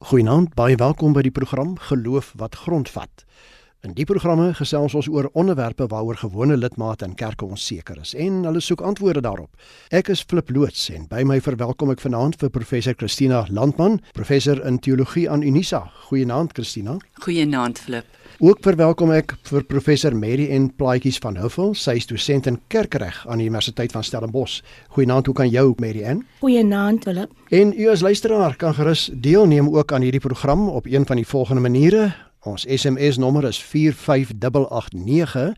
Goeienaand, baie welkom by die program Geloof wat grondvat. In die programme gesels ons oor onderwerpe waaroor gewone lidmate in kerke onseker is en hulle soek antwoorde daarop. Ek is Flip loods en by my verwelkom ek vanaand vir professor Christina Landman, professor in teologie aan Unisa. Goeienaand Christina. Goeienaand Flip. Ook verwelkom ek vir professor Mary N Plaatjies van Huffel, sy is dosent in kerkreg aan die Universiteit van Stellenbosch. Goeienaand, hoe kan jou Mary N? Goeienaand Philip. En u as luisteraar kan gerus deelneem ook aan hierdie program op een van die volgende maniere. Ons SMS nommer is 45889.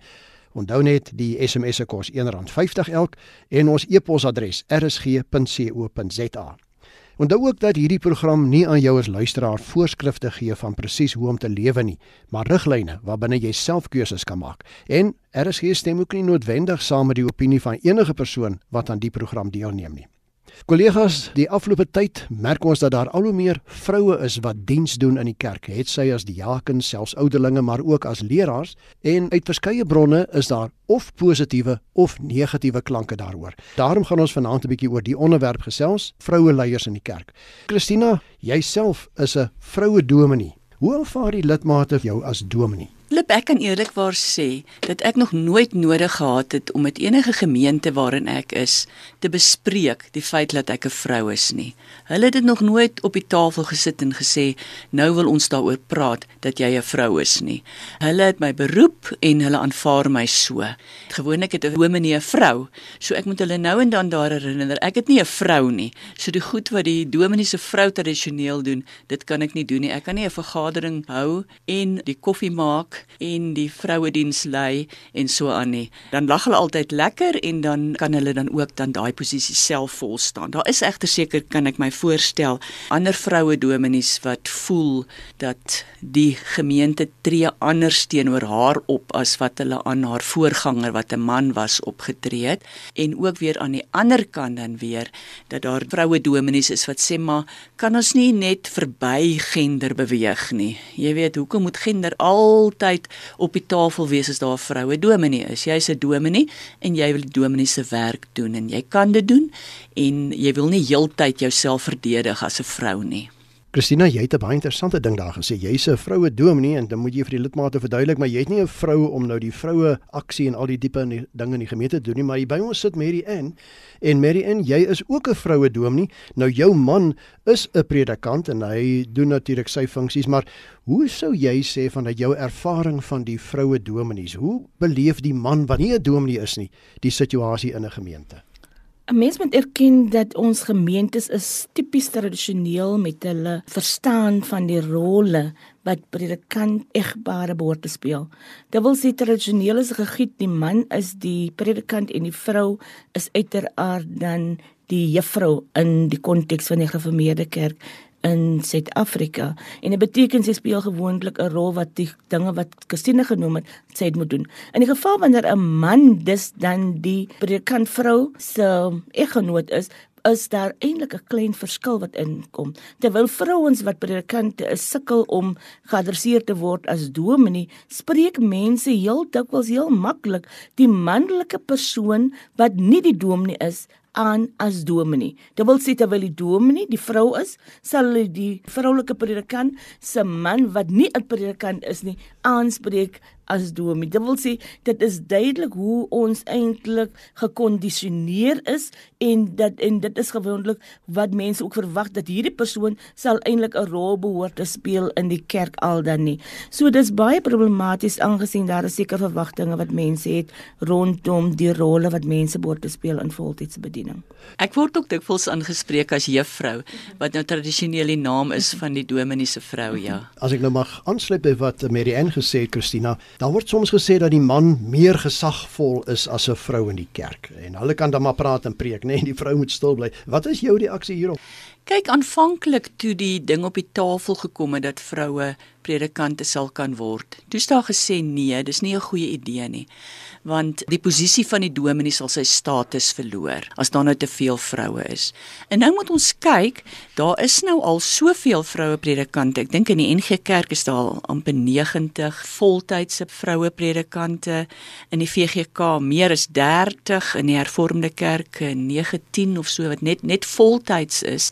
Onthou net die SMS se kos R1.50 elk en ons e-posadres rsg.co.za. Onthou ook dat hierdie program nie aan jou as luisteraar voorskrifte gee van presies hoe om te lewe nie, maar riglyne waarbinne jy self keuses kan maak. En RSG stem ook nie noodwendig saam met die opinie van enige persoon wat aan die program deelneem nie. Kollegas, die afgelope tyd merk ons dat daar al hoe meer vroue is wat diens doen in die kerk, het sy as diakens, selfs ouderlinge, maar ook as leraars en uit verskeie bronne is daar of positiewe of negatiewe klanke daaroor. Daarom gaan ons vanaand 'n bietjie oor die onderwerp gesels, vroue leiers in die kerk. Christina, jouself is 'n vroue dominee. Hoe ervaar die lidmate jou as dominee? Lip ek kan eerlikwaar sê dat ek nog nooit nodig gehad het om met enige gemeente waarin ek is te bespreek die feit dat ek 'n vrou is nie. Hulle het dit nog nooit op die tafel gesit en gesê nou wil ons daaroor praat dat jy 'n vrou is nie. Hulle het my beroep en hulle aanvaar my so. Gewoonlik het 'n dominee 'n vrou, so ek moet hulle nou en dan daar herinner ek het nie 'n vrou nie. So die goed wat die dominee se vrou tradisioneel doen, dit kan ek nie doen nie. Ek kan nie 'n vergadering hou en die koffie maak en die vrouediens lei en so aan nie. Dan lag hulle altyd lekker en dan kan hulle dan ook dan daai posisie self vol staan. Daar is egter seker kan ek my voorstel ander vroue dominees wat voel dat die gemeente tree anders teenoor haar op as wat hulle aan haar voorganger wat 'n man was opgetree het en ook weer aan die ander kant dan weer dat daar vroue dominees is wat sê maar kan ons nie net verby gender beweeg nie. Jy weet hoekom moet gender altyd altyd op die tafel wees as daar 'n vroue dominee is. Jy's 'n dominee en jy wil die dominee se werk doen en jy kan dit doen en jy wil nie heeltyd jouself verdedig as 'n vrou nie. Christina, jy het 'n baie interessante ding daar gesê. Jy's 'n vroue dominee en dan moet jy vir die lidmate verduidelik, maar jy het nie 'n vrou om nou die vroue aksie en al die diepe dinge in die gemeente te doen nie, maar jy by ons sit Mary Ann en Mary Ann, jy is ook 'n vroue dominee. Nou jou man is 'n predikant en hy doen natuurlik sy funksies, maar hoe sou jy sê van dat jou ervaring van die vroue dominees? Hoe beleef die man wat nie 'n dominee is nie, die situasie in 'n gemeente? 'n Mens moet erken dat ons gemeentes is tipies tradisioneel met hulle verstaan van die rolle wat predikant egbare behoort te speel. Dit wil sê tradisioneel is gegiet die man is die predikant en die vrou is uiteraard dan die juffrou in die konteks van die gereformeerde kerk in Suid-Afrika en dit beteken sy speel gewoonlik 'n rol wat die dinge wat Christine genoem het sy moet doen. In die geval wanneer 'n man dis dan die predikant vrou se eggenoot is, is daar eintlik 'n klein verskil wat inkom. Terwyl vrouens wat predikante is sukkel om geadresseer te word as dominee, spreek mense heel dikwels heel maklik die manlike persoon wat nie die dominee is aan as dominee. Dit wil sê terwyl die dominee die vrou is, sal hulle die vroulike predikant se man wat nie 'n predikant is nie aanspreek as dominee. Dit wil sê dit is duidelik hoe ons eintlik gekondisioneer is en dat en dit is gewoonlik wat mense ook verwag dat hierdie persoon sal eintlik 'n rol behoort te speel in die kerk al dan nie. So dis baie problematies aangesien daar is seker verwagtinge wat mense het rondom die rolle wat mense behoort te speel in voltydse bediening. Ek word ook dikwels aangespreek as juffrou wat nou tradisioneel die naam is van die dominee se vrou, ja. As ek nou mag aansluit by wat Mary Ann gesê het, Christina, Daar word soms gesê dat die man meer gesagvol is as 'n vrou in die kerk en hulle kan dan maar praat en preek, nee, die vrou moet stil bly. Wat is jou reaksie hierop? Kyk, aanvanklik toe die ding op die tafel gekom het dat vroue predikante sal kan word. Toe is daar gesê nee, dis nie 'n goeie idee nie want die posisie van die dominee sal sy status verloor as daar nou te veel vroue is. En nou moet ons kyk, daar is nou al soveel vroue predikante. Ek dink in die NG Kerk is daar al amper 90 voltydse vroue predikante in die VGK meer as 30 in die Hervormde Kerk 19 of so wat net net voltyds is.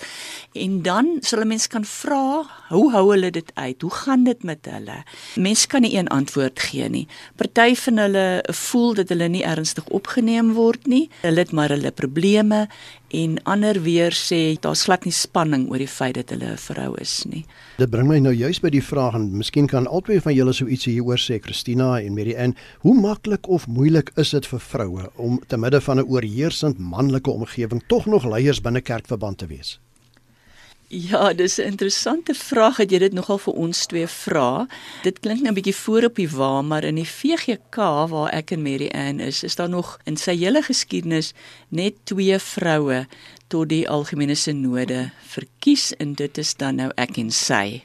En dan sal 'n mens kan vra, hoe hou hulle dit uit? Hoe gaan dit met hulle? Mense kan nie een antwoord gee nie. Party van hulle voel dat hulle nie ernstig opgeneem word nie. Hulle het maar hulle probleme en ander weer sê daar's glad nie spanning oor die feit dat hulle 'n vrou is nie. Dit bring my nou juis by die vraag en miskien kan albei van julle so ietsie hieroor sê Christina en Mary Ann, hoe maklik of moeilik is dit vir vroue om te midde van 'n oorheersend manlike omgewing tog nog leiers binne kerkverband te wees? Ja, dis 'n interessante vraag het jy dit nogal vir ons twee vra. Dit klink nou 'n bietjie voor op die wa, maar in die VGK waar ek en Mary Ann is, is daar nog in sy hele geskiedenis net twee vroue tot die algemene sinode verkies en dit is dan nou ek en sy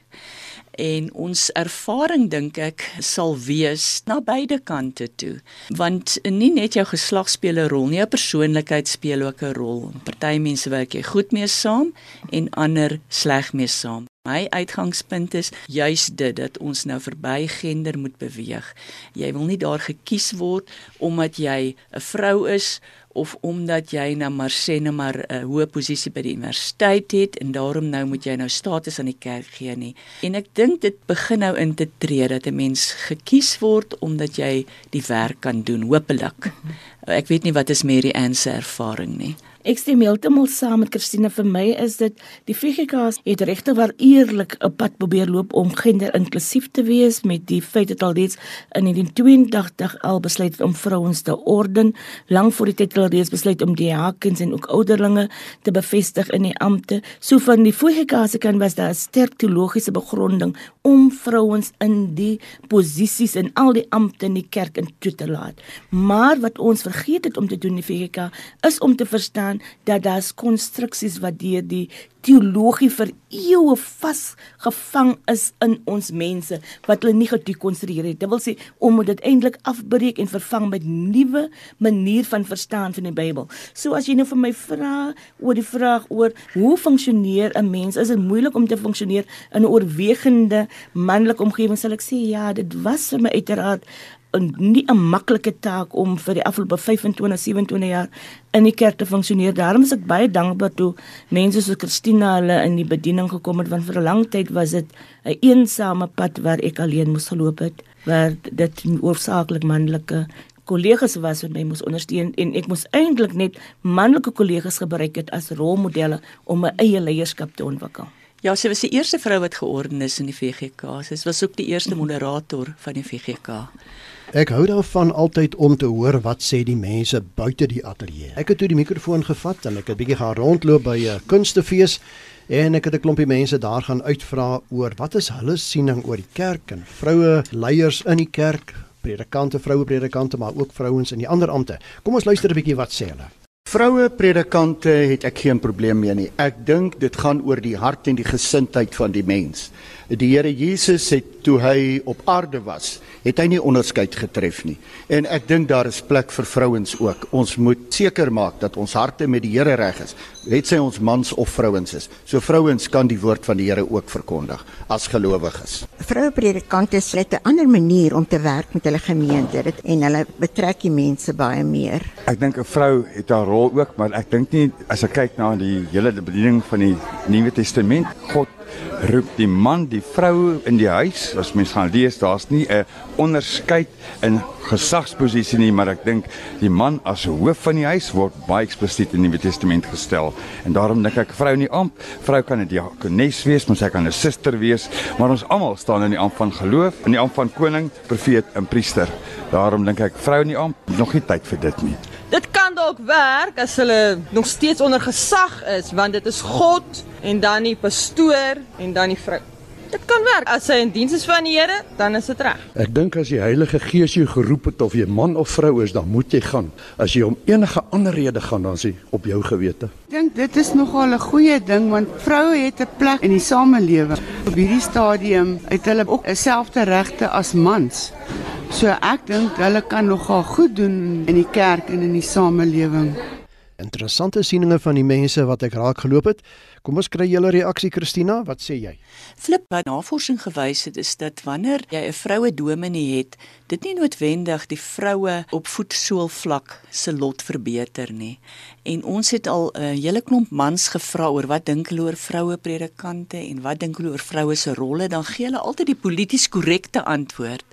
en ons ervaring dink ek sal wees na beide kante toe. Want nie net jou geslag speel 'n rol nie jou persoonlikheid speel ook 'n rol. Party mense werk jy goed mee saam en ander sleg mee saam. My uitgangspunt is juis dit dat ons nou verby gender moet beweeg. Jy wil nie daar gekies word omdat jy 'n vrou is of omdat jy nou maar sê net maar 'n hoë posisie by die universiteit het en daarom nou moet jy nou status aan die kerk gee nie. En ek dink dit begin nou in te tree dat 'n mens gekies word omdat jy die werk kan doen, hopelik. Ek weet nie wat is Mary Ann se ervaring nie. Ek stem heeltemal saam met Christine. Vir my is dit die VGK het regte waar eerlik 'n pad probeer loop om gender inklusief te wees met die feit dat alreeds in 1982 al besluit het om vrouens te orden. Lank voor die tyd alreeds besluit om die hakens en ook ouderlinge te bevestig in die ampte so van die VGK se kan was daar 'n sterk teologiese begronding om vrouens in die posisies en al die ampte in die kerk in toe te laat. Maar wat ons vergeet het om te doen in die VGK is om te verstaan dat daar's konstruksies wat deur die teologie vir eeue vasgevang is in ons mense wat hulle nie gedekonstrueer het. Dit wil sê om dit eintlik afbreek en vervang met nuwe manier van verstaan van die Bybel. So as jy nou vir my vra oor die vraag oor hoe funksioneer 'n mens, is dit moeilik om te funksioneer in 'n oorwegende manlike omgewing, sal ek sê ja, dit was vir my uiteraard nie 'n maklike taak om vir die afgelope 25, 27 jaar in die kerk te funksioneer. Daarom is ek baie dankbaar toe mense soos Christina hulle in die bediening gekom het want vir 'n lang tyd was dit 'n een eensame pad waar ek alleen moes geloop het, waar dit oorsaaklik manlike kollegas was wat my moes ondersteun en ek moes eintlik net manlike kollegas gebruik het as rolmodelle om my eie leierskap te ontwikkel. Ja, sy was die eerste vrou wat georden is in die VGK. Sy was ook die eerste moderator van die VGK. Ek hou daarvan altyd om te hoor wat sê die mense buite die ateljee. Ek het toe die mikrofoon gevat en ek het bietjie gaan rondloop by 'n kunstefees en ek het 'n klompie mense daar gaan uitvra oor wat is hulle siening oor die kerk en vroue leiers in die kerk, predikante, vroue predikante, maar ook vrouens in die ander ampte. Kom ons luister 'n bietjie wat sê hulle. Vroue predikante het ek geen probleem mee nie. Ek dink dit gaan oor die hart en die gesindheid van die mens. Die Here Jesus het toe hy op aarde was, het hy nie onderskeid getref nie. En ek dink daar is plek vir vrouens ook. Ons moet seker maak dat ons harte met die Here reg is, het sy ons mans of vrouens is. So vrouens kan die woord van die Here ook verkondig as gelowiges. Vroue predikante het 'n ander manier om te werk met hulle gemeente dit en hulle betrek die mense baie meer. Ek dink 'n vrou het haar rol ook, maar ek dink nie as ek kyk na die hele bediening van die Nuwe Testament, God roep die man die vrou in die huis. As mens gaan lees, daar's nie 'n onderskeid in gesagsposisie nie, maar ek dink die man as hoof van die huis word baie eksplisiet in die Nuwe Testament gestel. En daarom dink ek vrou in die amp, vrou kan 'n diakones wees, maar sy kan 'n suster wees, maar ons almal staan in die amp van geloof, in die amp van koning, profeet en priester. Daarom dink ek vrou in die amp nog nie tyd vir dit nie. Dit kan dalk werk as hulle nog steeds onder gesag is, want dit is God en dan die pastoor en dan die vrou. Dit kan werk as hy in diens is van die Here, dan is dit reg. Ek dink as die Heilige Gees jou geroep het of jy man of vrou is, dan moet jy gaan. As jy om enige ander rede gaan, dan is dit op jou gewete. Ek dink dit is nogal 'n goeie ding want vroue het 'n plek in die samelewing. Op hierdie stadium het hulle ook dieselfde regte as mans. So ek dink hulle kan nogal goed doen in die kerk en in die samelewing. Interessante sieninge van die mense wat ek raak geloop het. Kom ons kry julle reaksie Christina, wat sê jy? Flip wat navorsing gewys het is dat wanneer jy 'n vroue dominee het, dit nie noodwendig die vroue op voetsool vlak se lot verbeter nie. En ons het al 'n hele klomp mans gevra oor wat dink hulle oor vroue predikante en wat dink hulle oor vroue se rolle, dan gee hulle altyd die polities korrekte antwoord.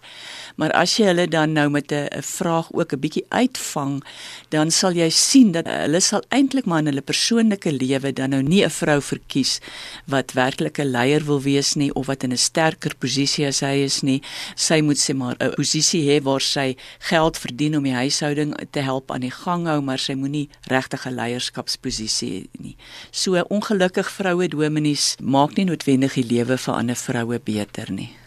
Maar as jy hulle dan nou met 'n vraag ook 'n bietjie uitvang, dan sal jy sien dat hulle sal eintlik maar in hulle persoonlike lewe dan nou nie 'n vrou verkies wat werklik 'n leier wil wees nie of wat in 'n sterker posisie as hy is nie. Sy moet sê maar 'n posisie hê waar sy geld verdien om die huishouding te help aan die gang hou, maar sy moenie regtig 'n leierskapsposisie hê nie. So ongelukkig vroue dominees maak nie noodwendig die lewe vir ander vroue beter nie.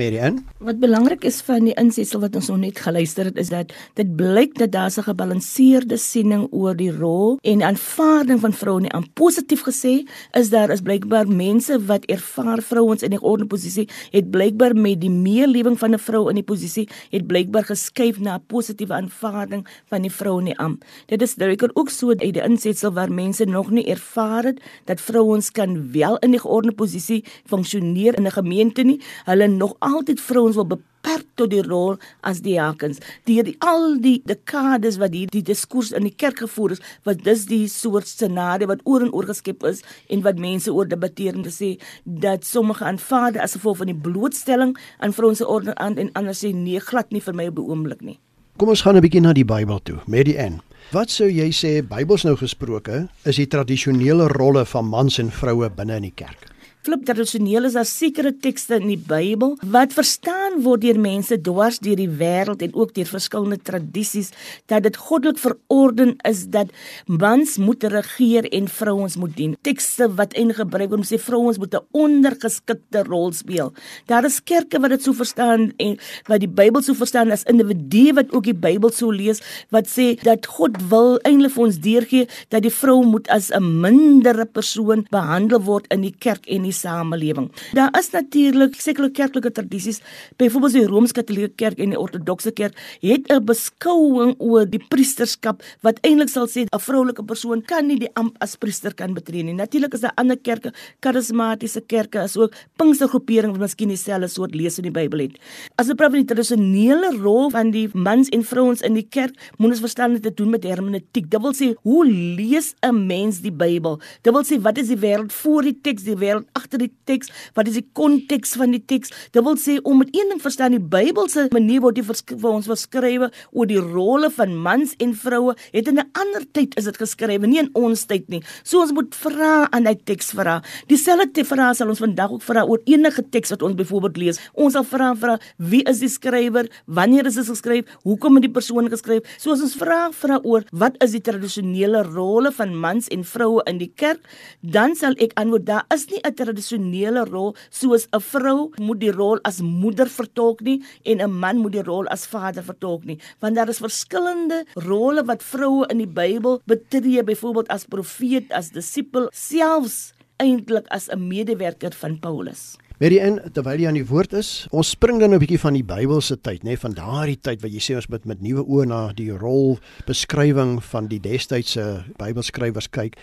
Marianne? Wat belangrik is van die insetsel wat ons nog net geluister het is dat dit blyk dat daar 'n gebalanseerde siening oor die rol en aanvaarding van vroue nie aan positief gesê is daar is blykbaar mense wat ervaar vrouens in 'n orde posisie het blykbaar met die meelewing van 'n vrou in die posisie het blykbaar geskuif na 'n positiewe aanvaarding van die vrou nie aan. Dit is duidelik ook so uit die insetsel waar mense nog nie ervaar het dat vrouens kan wel in 'n orde posisie funksioneer in 'n gemeente nie. Hulle nog altyd vrouens wil beperk tot die rol as diakens. Deur die, al die dekades wat hier die diskurs in die kerk gevoer is, wat dis die soort scenario wat oor en oor geskep is en wat mense oor debatteer en sê dat sommige aanvaar as gevolg van die blootstelling aan vrouens se orde aan en ander sê nee glad nie vir my op die oomblik nie. Kom ons gaan 'n bietjie na die Bybel toe. Mary Ann, wat sou jy sê Bybels nou gesproke is die tradisionele rolle van mans en vroue binne in die kerk? Flip tradisioneel is daar sekere tekste in die Bybel wat verstaan word deur mense dwars deur die wêreld en ook deur verskillende tradisies dat dit goddelik verorden is dat mans moet regeer en vrouens moet dien. Tekste wat en gebruik word om sê vrouens moet 'n ondergeskikte rol speel. Daar is kerke wat dit so verstaan en wat die Bybel so verstaan as individue wat ook die Bybel so lees wat sê dat God wil eintlik vir ons deurgee dat die vrou moet as 'n mindere persoon behandel word in die kerk en die samelewing. Daar is natuurlik sekere kerklike tradisies, byvoorbeeld die Rooms-Katolieke Kerk en die Ortodokse Kerk het 'n beskouing oor die priesterskap wat eintlik sal sê 'n vroulike persoon kan nie die amp as priester kan betree nie. Natuurlik is daar ander kerke, karismatiese kerke as ook Pinkstergroepering wat miskien dieselfde soort lees in die Bybel het. As ons praat van die tradisionele rol van die mans en vrouens in die kerk, moet ons verstaan dit te doen met hermeneutiek. Dit wil sê hoe lees 'n mens die Bybel? Dit wil sê wat is die wêreld voor die teks, die wêreld agter die teks, wat is die konteks van die teks? Dit wil sê om met een ding verstaan die Bybelse manier word die vir ons beskrywe oor die rolle van mans en vroue het in 'n ander tyd is dit geskrywe, nie in ons tyd nie. So ons moet vra aan hy teks vra. Dieselfde te vra sal ons vandag ook vra oor enige teks wat ons byvoorbeeld lees. Ons sal vra vra wie is die skrywer? Wanneer is dit geskryf? Hoekom het die persoon geskryf? So as ons vra vra oor wat is die tradisionele rolle van mans en vroue in die kerk, dan sal ek antwoord daar is nie 'n tradisionele rol soos 'n vrou moet die rol as moeder vertolk nie en 'n man moet die rol as vader vertolk nie. Want daar is verskillende rolle wat vroue in die Bybel betree byvoorbeeld as profeet as disipel selfs eintlik as 'n medewerker van Paulus Marianne, terwyl jy aan die woord is, ons spring dan 'n bietjie van die Bybelse tyd, nê, van daardie tyd wat jy sê ons moet met nuwe oë na die rol beskrywing van die destydse Bybelskrywers kyk.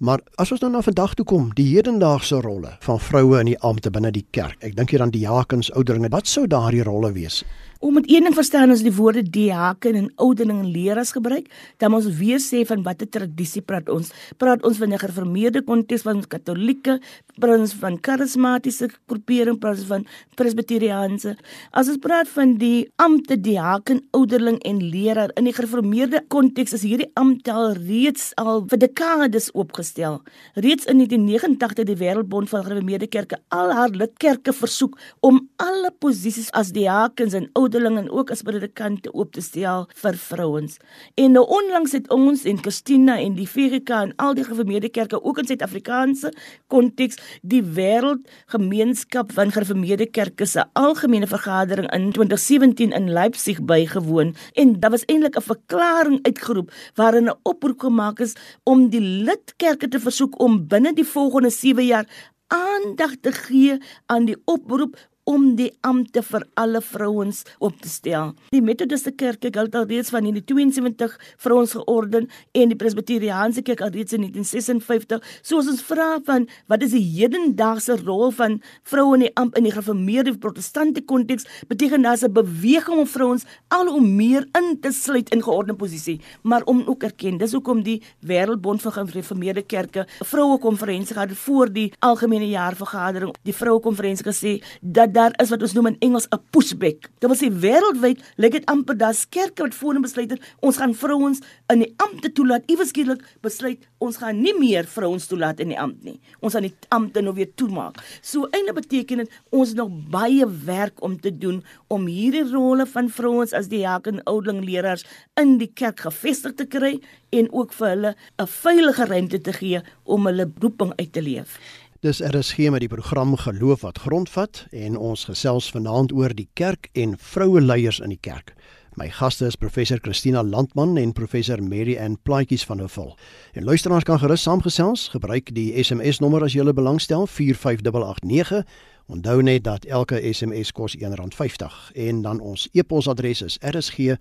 Maar as ons nou na vandag toe kom, die hedendaagse rolle van vroue in die ampte binne die kerk. Ek dink hier aan diakens, ouderlinge. Wat sou daardie rolle wees? Om met een ding verstaan as die woorde diaken en ouderling en leraars gebruik, dan ons weer sê van watter tradisie praat ons? Praat ons van 'n gereformeerde konteks van katolieke, praat ons van karismatiese groepering, praat ons van presbiteriaanse. As ons praat van die ampte diaken, ouderling en leraar in die gereformeerde konteks is hierdie ampte al reeds al vir dekades opgestel. Reeds in 1989 het die Wêreldbond van Gereformeerde Kerke al haar lidkerke versoek om alle posisies as diakens en ouderling en ook as predikante oop te stel vir vrouens. En nou onlangs het ons en Christina en die VGK en al die gereformeerde kerke ook in Suid-Afrikaanse konteks die wêreldgemeenskap van gereformeerde kerke se algemene vergadering in 2017 in Leipzig bygewoon en daar was eintlik 'n verklaring uitgeroep waarin 'n oproep gemaak is om die lidkerke te versoek om binne die volgende 7 jaar aandag te gee aan die oproep om die ampte vir alle vrouens op te stel. Die Methodiste Kerk het al reeds van in die 72 vrouens georden en die Presbyteriaanse Kerk al reeds in 1956. So ons vra van wat is die hedendaagse rol van vroue in die ampt in die gereformeerde protestante konteks, beteken daar 'n beweging om vrouens al hoe meer in te sluit in geordende posisie, maar om ook erken. Dis hoekom die Wêreldbond vir Gereformeerde Kerke vroue konferensie gehad voor die algemene jaarvergadering. Die vroue konferensie gesê dat daar is wat ons noem in Engels 'n pushback. Dit wil sê wêreldwyd lyk dit amper dat kerke wat voorheen besluit het ons gaan vrouens in die ampte toelaat, iewers skielik besluit ons gaan nie meer vrouens toelaat in die ampt nie. Ons gaan die ampte nou weer toemaak. So eintlik beteken dit ons nog baie werk om te doen om hierdie rolle van vrouens as die jaken oudeling leraars in die kerk gevestig te kry en ook vir hulle 'n veilige ruimte te gee om hulle roeping uit te leef. Dis RSG met die program Geloof wat grondvat en ons gesels vanaand oor die kerk en vroue leiers in die kerk. My gaste is professor Christina Landman en professor Mary Ann Plaatjies van Hoofvol. En luisteraars kan gerus saamgesels, gebruik die SMS nommer as jy belangstel 45889. Onthou net dat elke SMS kos R1.50 en dan ons e-posadres is rsg.co.za.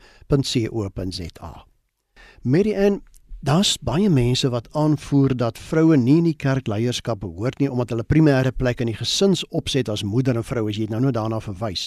Mary Ann Daar's baie mense wat aanvoer dat vroue nie in die kerkleierskap behoort nie omdat hulle primêre plek in die gesinsopset as moeder en vrou as jy nou nou daarna verwys.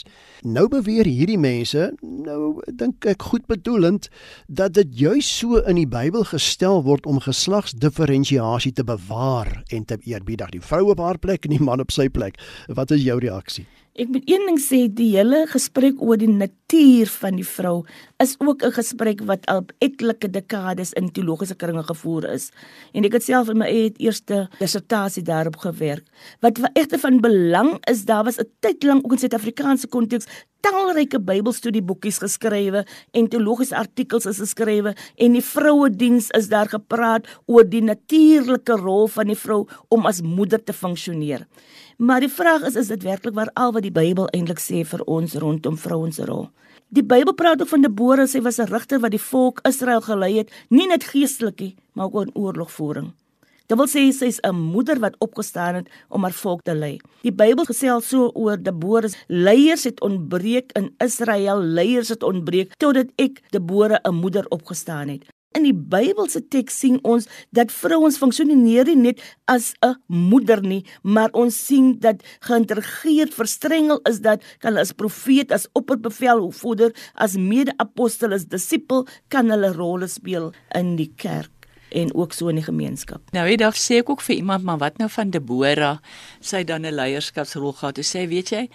Nou beweer hierdie mense, nou dink ek goed bedoelend, dat dit juis so in die Bybel gestel word om geslagsdiferensiasie te bewaar en te eerbiedig. Die vrou op haar plek en die man op sy plek. Wat is jou reaksie? Ek moet een ding sê, die hele gesprek oor die natuur van die vrou is ook 'n gesprek wat al etlike dekades in teologiese kringe gevoer is. En ek het self in my eie eerste dissertasie daarop gewerk. Wat egter van belang is, daar was 'n tyd lank ook in Suid-Afrikaanse konteks talryke Bybelstudieboekies geskrywe en teologiese artikels is geskrywe en die vrouediens is daar gepraat oor die natuurlike rol van die vrou om as moeder te funksioneer. Maar die vraag is is dit werklik waar al wat die Bybel eintlik sê vir ons rondom vrouens rol? Die Bybel praat ook van Deborah, sy was 'n regter wat die volk Israel gelei het, nie net geestelik nie, maar ook in oorlogvoering. Dit wil sê sy is 'n moeder wat opgestaan het om haar volk te lei. Die Bybel gesê al so oor Deborah, leiers het ontbreek in Israel, leiers het ontbreek totdat ek Deborah 'n moeder opgestaan het. In die Bybelse teks sien ons dat vrouens funksioneer nie net as 'n moeder nie, maar ons sien dat geïntegreerd verstrengel is dat kan as profeet, as opperbevelvoerder, as mede-apostel, as disipel kan hulle rolle speel in die kerk en ook so in die gemeenskap. Nou jy dalk sê ek ook vir iemand maar wat nou van Debora sy dan 'n leierskapsrol gehad. Hy sê weet jy,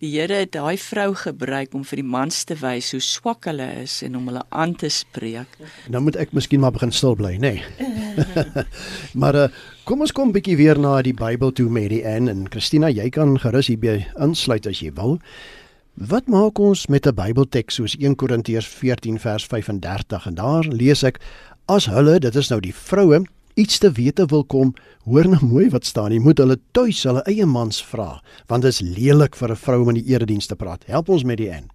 die Here het daai vrou gebruik om vir die mans te wys hoe swak hulle is en om hulle aan te spreek. Nou moet ek miskien maar begin stil bly, nê. Nee. maar uh, kom ons kom 'n bietjie weer na die Bybel toe Mary Ann en Christina, jy kan gerus hierby insluit as jy wil. Wat maak ons met 'n Bybelteks soos 1 Korintiërs 14 vers 35 en daar lees ek as hulle, dit is nou die vroue, iets te wete wil kom, hoor nou mooi wat staan. Jy moet hulle tuis hulle eie mans vra, want dit is lelik vir 'n vrou om in die erediens te praat. Help ons met die en.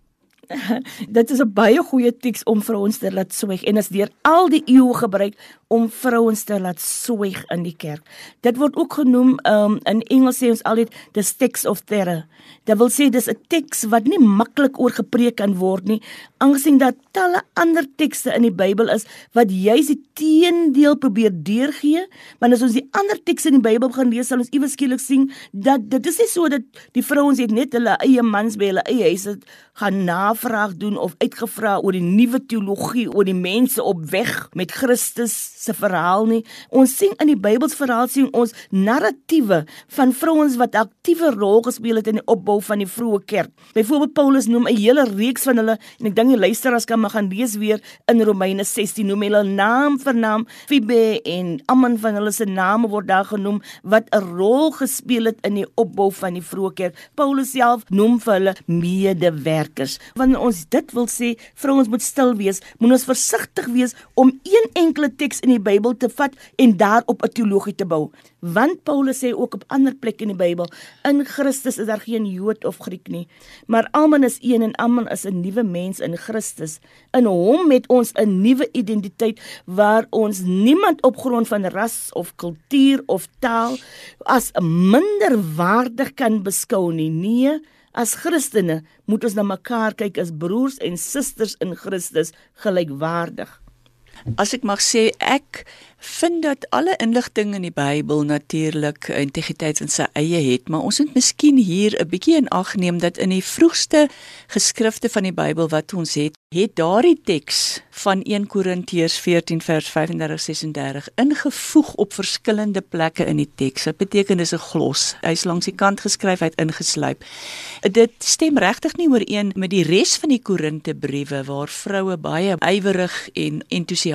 dit is 'n baie goeie teks om vir ons te laat swyg en is deur al die eeue gebruik om vrouens te laat swyg in die kerk. Dit word ook genoem um, in Engels sê ons altyd the text of terror. Dit wil sê dis 'n teks wat nie maklik oor gepreek kan word nie, aangesien dat talle ander tekste in die Bybel is wat juis die teendeel probeer deurgee, want as ons die ander tekste in die Bybel gaan lees, sal ons iewes skielik sien dat dit is nie so dat die vrouens het net hulle eie mans by hulle eie huise gaan navraag doen of uitgevra oor die nuwe teologie oor die mense op weg met Christus se verhaal nie. Ons sien in die Bybelsverhaal sien ons narratiewe van vrouens wat aktiewe rol gespeel het in die opbou van die vroeë kerk. Byvoorbeeld Paulus noem 'n hele reeks van hulle en ek dink die luisteraars kan maar gaan lees weer in Romeine 16 noem hulle naam vir naam Fibe en almal van hulle se name word daar genoem wat 'n rol gespeel het in die opbou van die vroeë kerk. Paulus self noem vir hulle medewerkers. Wanneer ons dit wil sê, vrouens moet stil wees, moet ons versigtig wees om een enkele teks in die Bybel te vat en daarop 'n teologie te bou. Want Paulus sê ook op ander plekke in die Bybel, in Christus is daar geen Jood of Griek nie, maar almal is een en almal is 'n nuwe mens in Christus. In hom het ons 'n nuwe identiteit waar ons niemand op grond van ras of kultuur of taal as minderwaardig kan beskou nie. Nee, As Christene moet ons na mekaar kyk as broers en susters in Christus gelykwaardig. As ek mag sê, ek vind dat alle inligting in die Bybel natuurlik integriteit in sy eie het, maar ons moet miskien hier 'n bietjie in ag neem dat in die vroegste geskrifte van die Bybel wat ons het, het daardie teks van 1 Korintiërs 14 vers 35-36 ingevoeg op verskillende plekke in die teks. Dit beteken dis 'n glos. Hy's langs die kant geskryf, hy't ingesluip. Dit stem regtig nie ooreen met die res van die Korintebriewe waar vroue baie ywerig en entoesiasties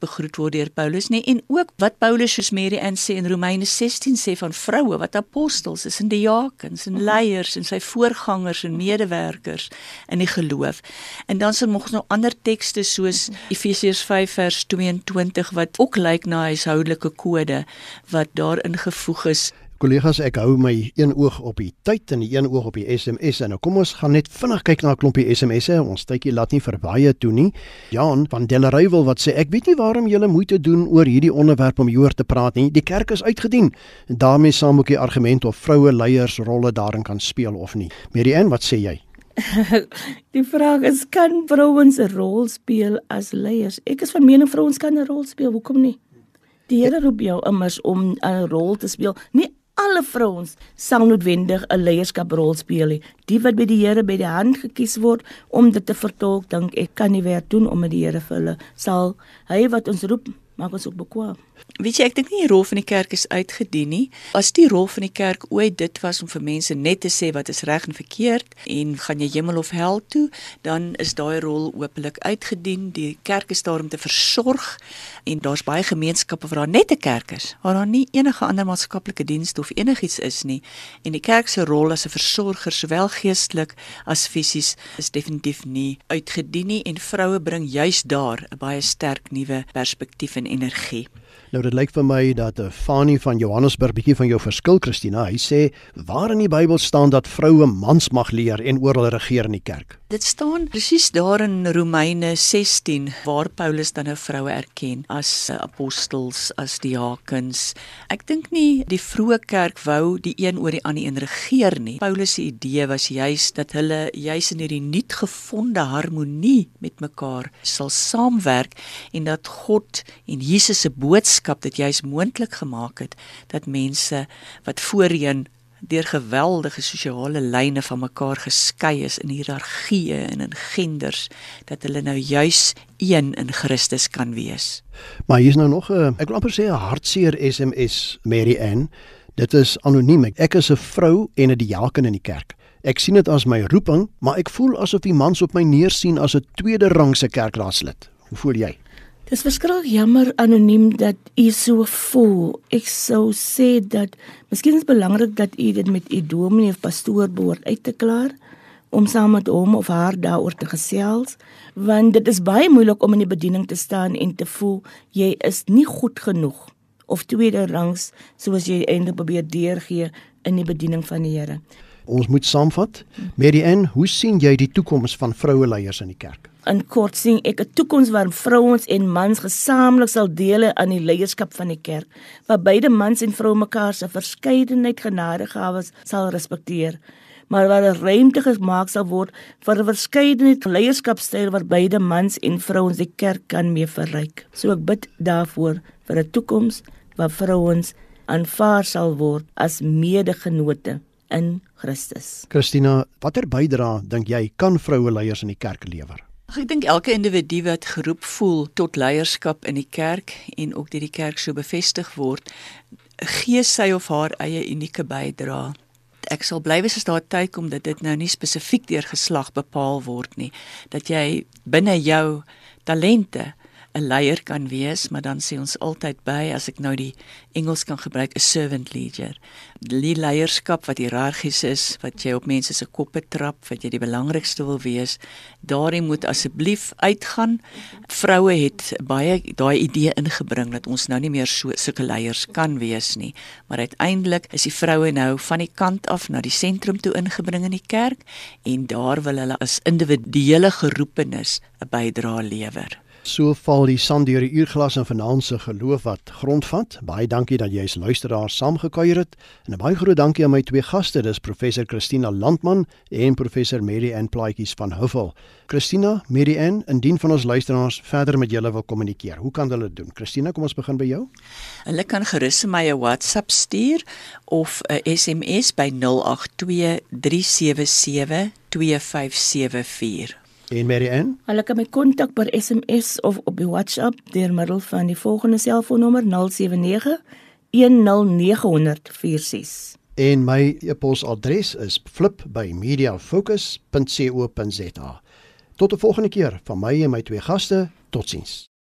begroet word deur Paulus nie nie en ook wat Paulus soos Mary Ann sê in Romeine 16 sê van vroue wat apostels is en diakens en leiers en sy voorgangers en medewerkers in die geloof. En dan sal nog nou ander tekste soos Efesiërs 5 vers 22 wat ook lyk na huishoudelike kode wat daar ingevoeg is Kollegas, ek hou my een oog op die tyd en die een oog op die SMS en nou kom ons gaan net vinnig kyk na 'n klompie SMS'e. Ons tydjie laat nie verbaie toe nie. Jan van Delaray wil wat sê, ek weet nie waarom julle moeite doen oor hierdie onderwerp om hieroor te praat nie. Die kerk is uitgedien en daarmee saam ook die argument of vroue leiers rolle daarin kan speel of nie. Marianne, wat sê jy? die vraag is kan vrouens 'n rol speel as leiers? Ek is van mening vrouens kan 'n rol speel. Hoekom nie? Die Here roep jou immers om 'n rol te speel. Nie alle vrouens sal noodwendig 'n leierskaprol speel. Die wat by die Here by die hand gekies word om dit te vertolk, dink ek kan nie werk doen om met die Here vir hulle sal hy wat ons roep maak ons ook bekwam. Weet jy, ek dink nie die rol van die kerk is uitgedien nie. As die rol van die kerk ooit dit was om vir mense net te sê wat is reg en verkeerd en gaan jy hemel of hel toe, dan is daai rol openlik uitgedien. Die kerk is daar om te versorg en daar's baie gemeenskappe waar daar net 'n kerk is, waar daar nie enige ander maatskaplike dienste of enigiets is nie. En die kerk se rol as 'n versorger, sowel geestelik as fisies, is definitief nie uitgedien nie en vroue bring juis daar 'n baie sterk nuwe perspektief en energie. Nou dit lyk vir my dat 'n uh, Fanie van Johannesburg bietjie van jou verskil Christina. Hy sê waar in die Bybel staan dat vroue mans mag leer en oor hulle regeer in die kerk. Dit staan presies daar in Romeine 16 waar Paulus dan nou vroue erken as uh, apostels, as diakens. Ek dink nie die vroeë kerk wou die een oor die ander een regeer nie. Paulus se idee was juis dat hulle juis in hierdie nuutgevonde harmonie met mekaar sal saamwerk en dat God en Jesus se boodskap boodskap dit juis moontlik gemaak het dat mense wat voorheen deur geweldige sosiale lyne van mekaar geskei is in hiërargieë en in genders dat hulle nou juis een in Christus kan wees. Maar hier's nou nog 'n ek wil amper sê 'n hartseer SMS Mary Ann. Dit is anoniem. Ek is 'n vrou en 'n diaken in die kerk. Ek sien dit as my roeping, maar ek voel asof die mans op my neersien as 'n tweede rangse kerkraadslid. Hoe voel jy? Dis verskriklik jammer anoniem dat u so voel. Ek sou sê dat miskien is belangrik dat u dit met u dominee of pastoor behoort uit te klaar om saam met hom of haar daaroor te gesels, want dit is baie moeilik om in die bediening te staan en te voel jy is nie goed genoeg of tweede rangs soos jy eintlik probeer deurgee in die bediening van die Here. Ons moet saamvat. Marianne, hoe sien jy die toekoms van vroue leiers in die kerk? in kort sien ek 'n toekoms waar vrouens en mans gesamentlik sal deel aan die leierskap van die kerk, waar beide mans en vroue mekaar se verskeidenheid genadegawes sal respekteer, maar waar 'n ruimte gemaak sal word vir 'n verskeidenheid leierskapstyl waar beide mans en vrouens die kerk kan mee verryk. So ek bid daarvoor vir 'n toekoms waar vrouens aanvaar sal word as medegenote in Christus. Christina, watter bydrae dink jy kan vroue leiers in die kerk lewer? Ek dink elke individu wat geroep voel tot leierskap in die kerk en ook deur die kerk so bevestig word, gee sy of haar eie unieke bydrae. Ek sal bly wees as daar tyd kom dat dit nou nie spesifiek deur geslag bepaal word nie, dat jy binne jou talente 'n leier kan wees, maar dan sê ons altyd by as ek nou die Engels kan gebruik 'n servant leader. Die leierskap wat hierargies is, wat jy op mense se koppe trap, wat jy die belangrikste wil wees, daarin moet asseblief uitgaan. Vroue het baie daai idee ingebring dat ons nou nie meer so sulke leiers kan wees nie, maar uiteindelik is die vroue nou van die kant af na die sentrum toe ingebring in die kerk en daar wil hulle as individuele geroepenis 'n bydrae lewer. So val die sand deur die uurglas en vanaand se geloof wat grondvat. Baie dankie dat jy as luisteraar saamgekuier het. En 'n baie groot dankie aan my twee gaste, dis professor Christina Landman en professor Mary Ann Plaatjies van Huffel. Christina, Mary Ann, indien van ons luisteraars verder met julle wil kommunikeer, hoe kan hulle dit doen? Christina, kom ons begin by jou. Hulle kan gerus my 'n WhatsApp stuur of 'n SMS by 082 377 2574. En Mary Ann? Hulle kan my kontak per SMS of op die WhatsApp deur middel van die volgende selfoonnommer 079 1090046. En my e-posadres is flip@mediafocus.co.za. Tot 'n volgende keer van my en my twee gaste. Totsiens.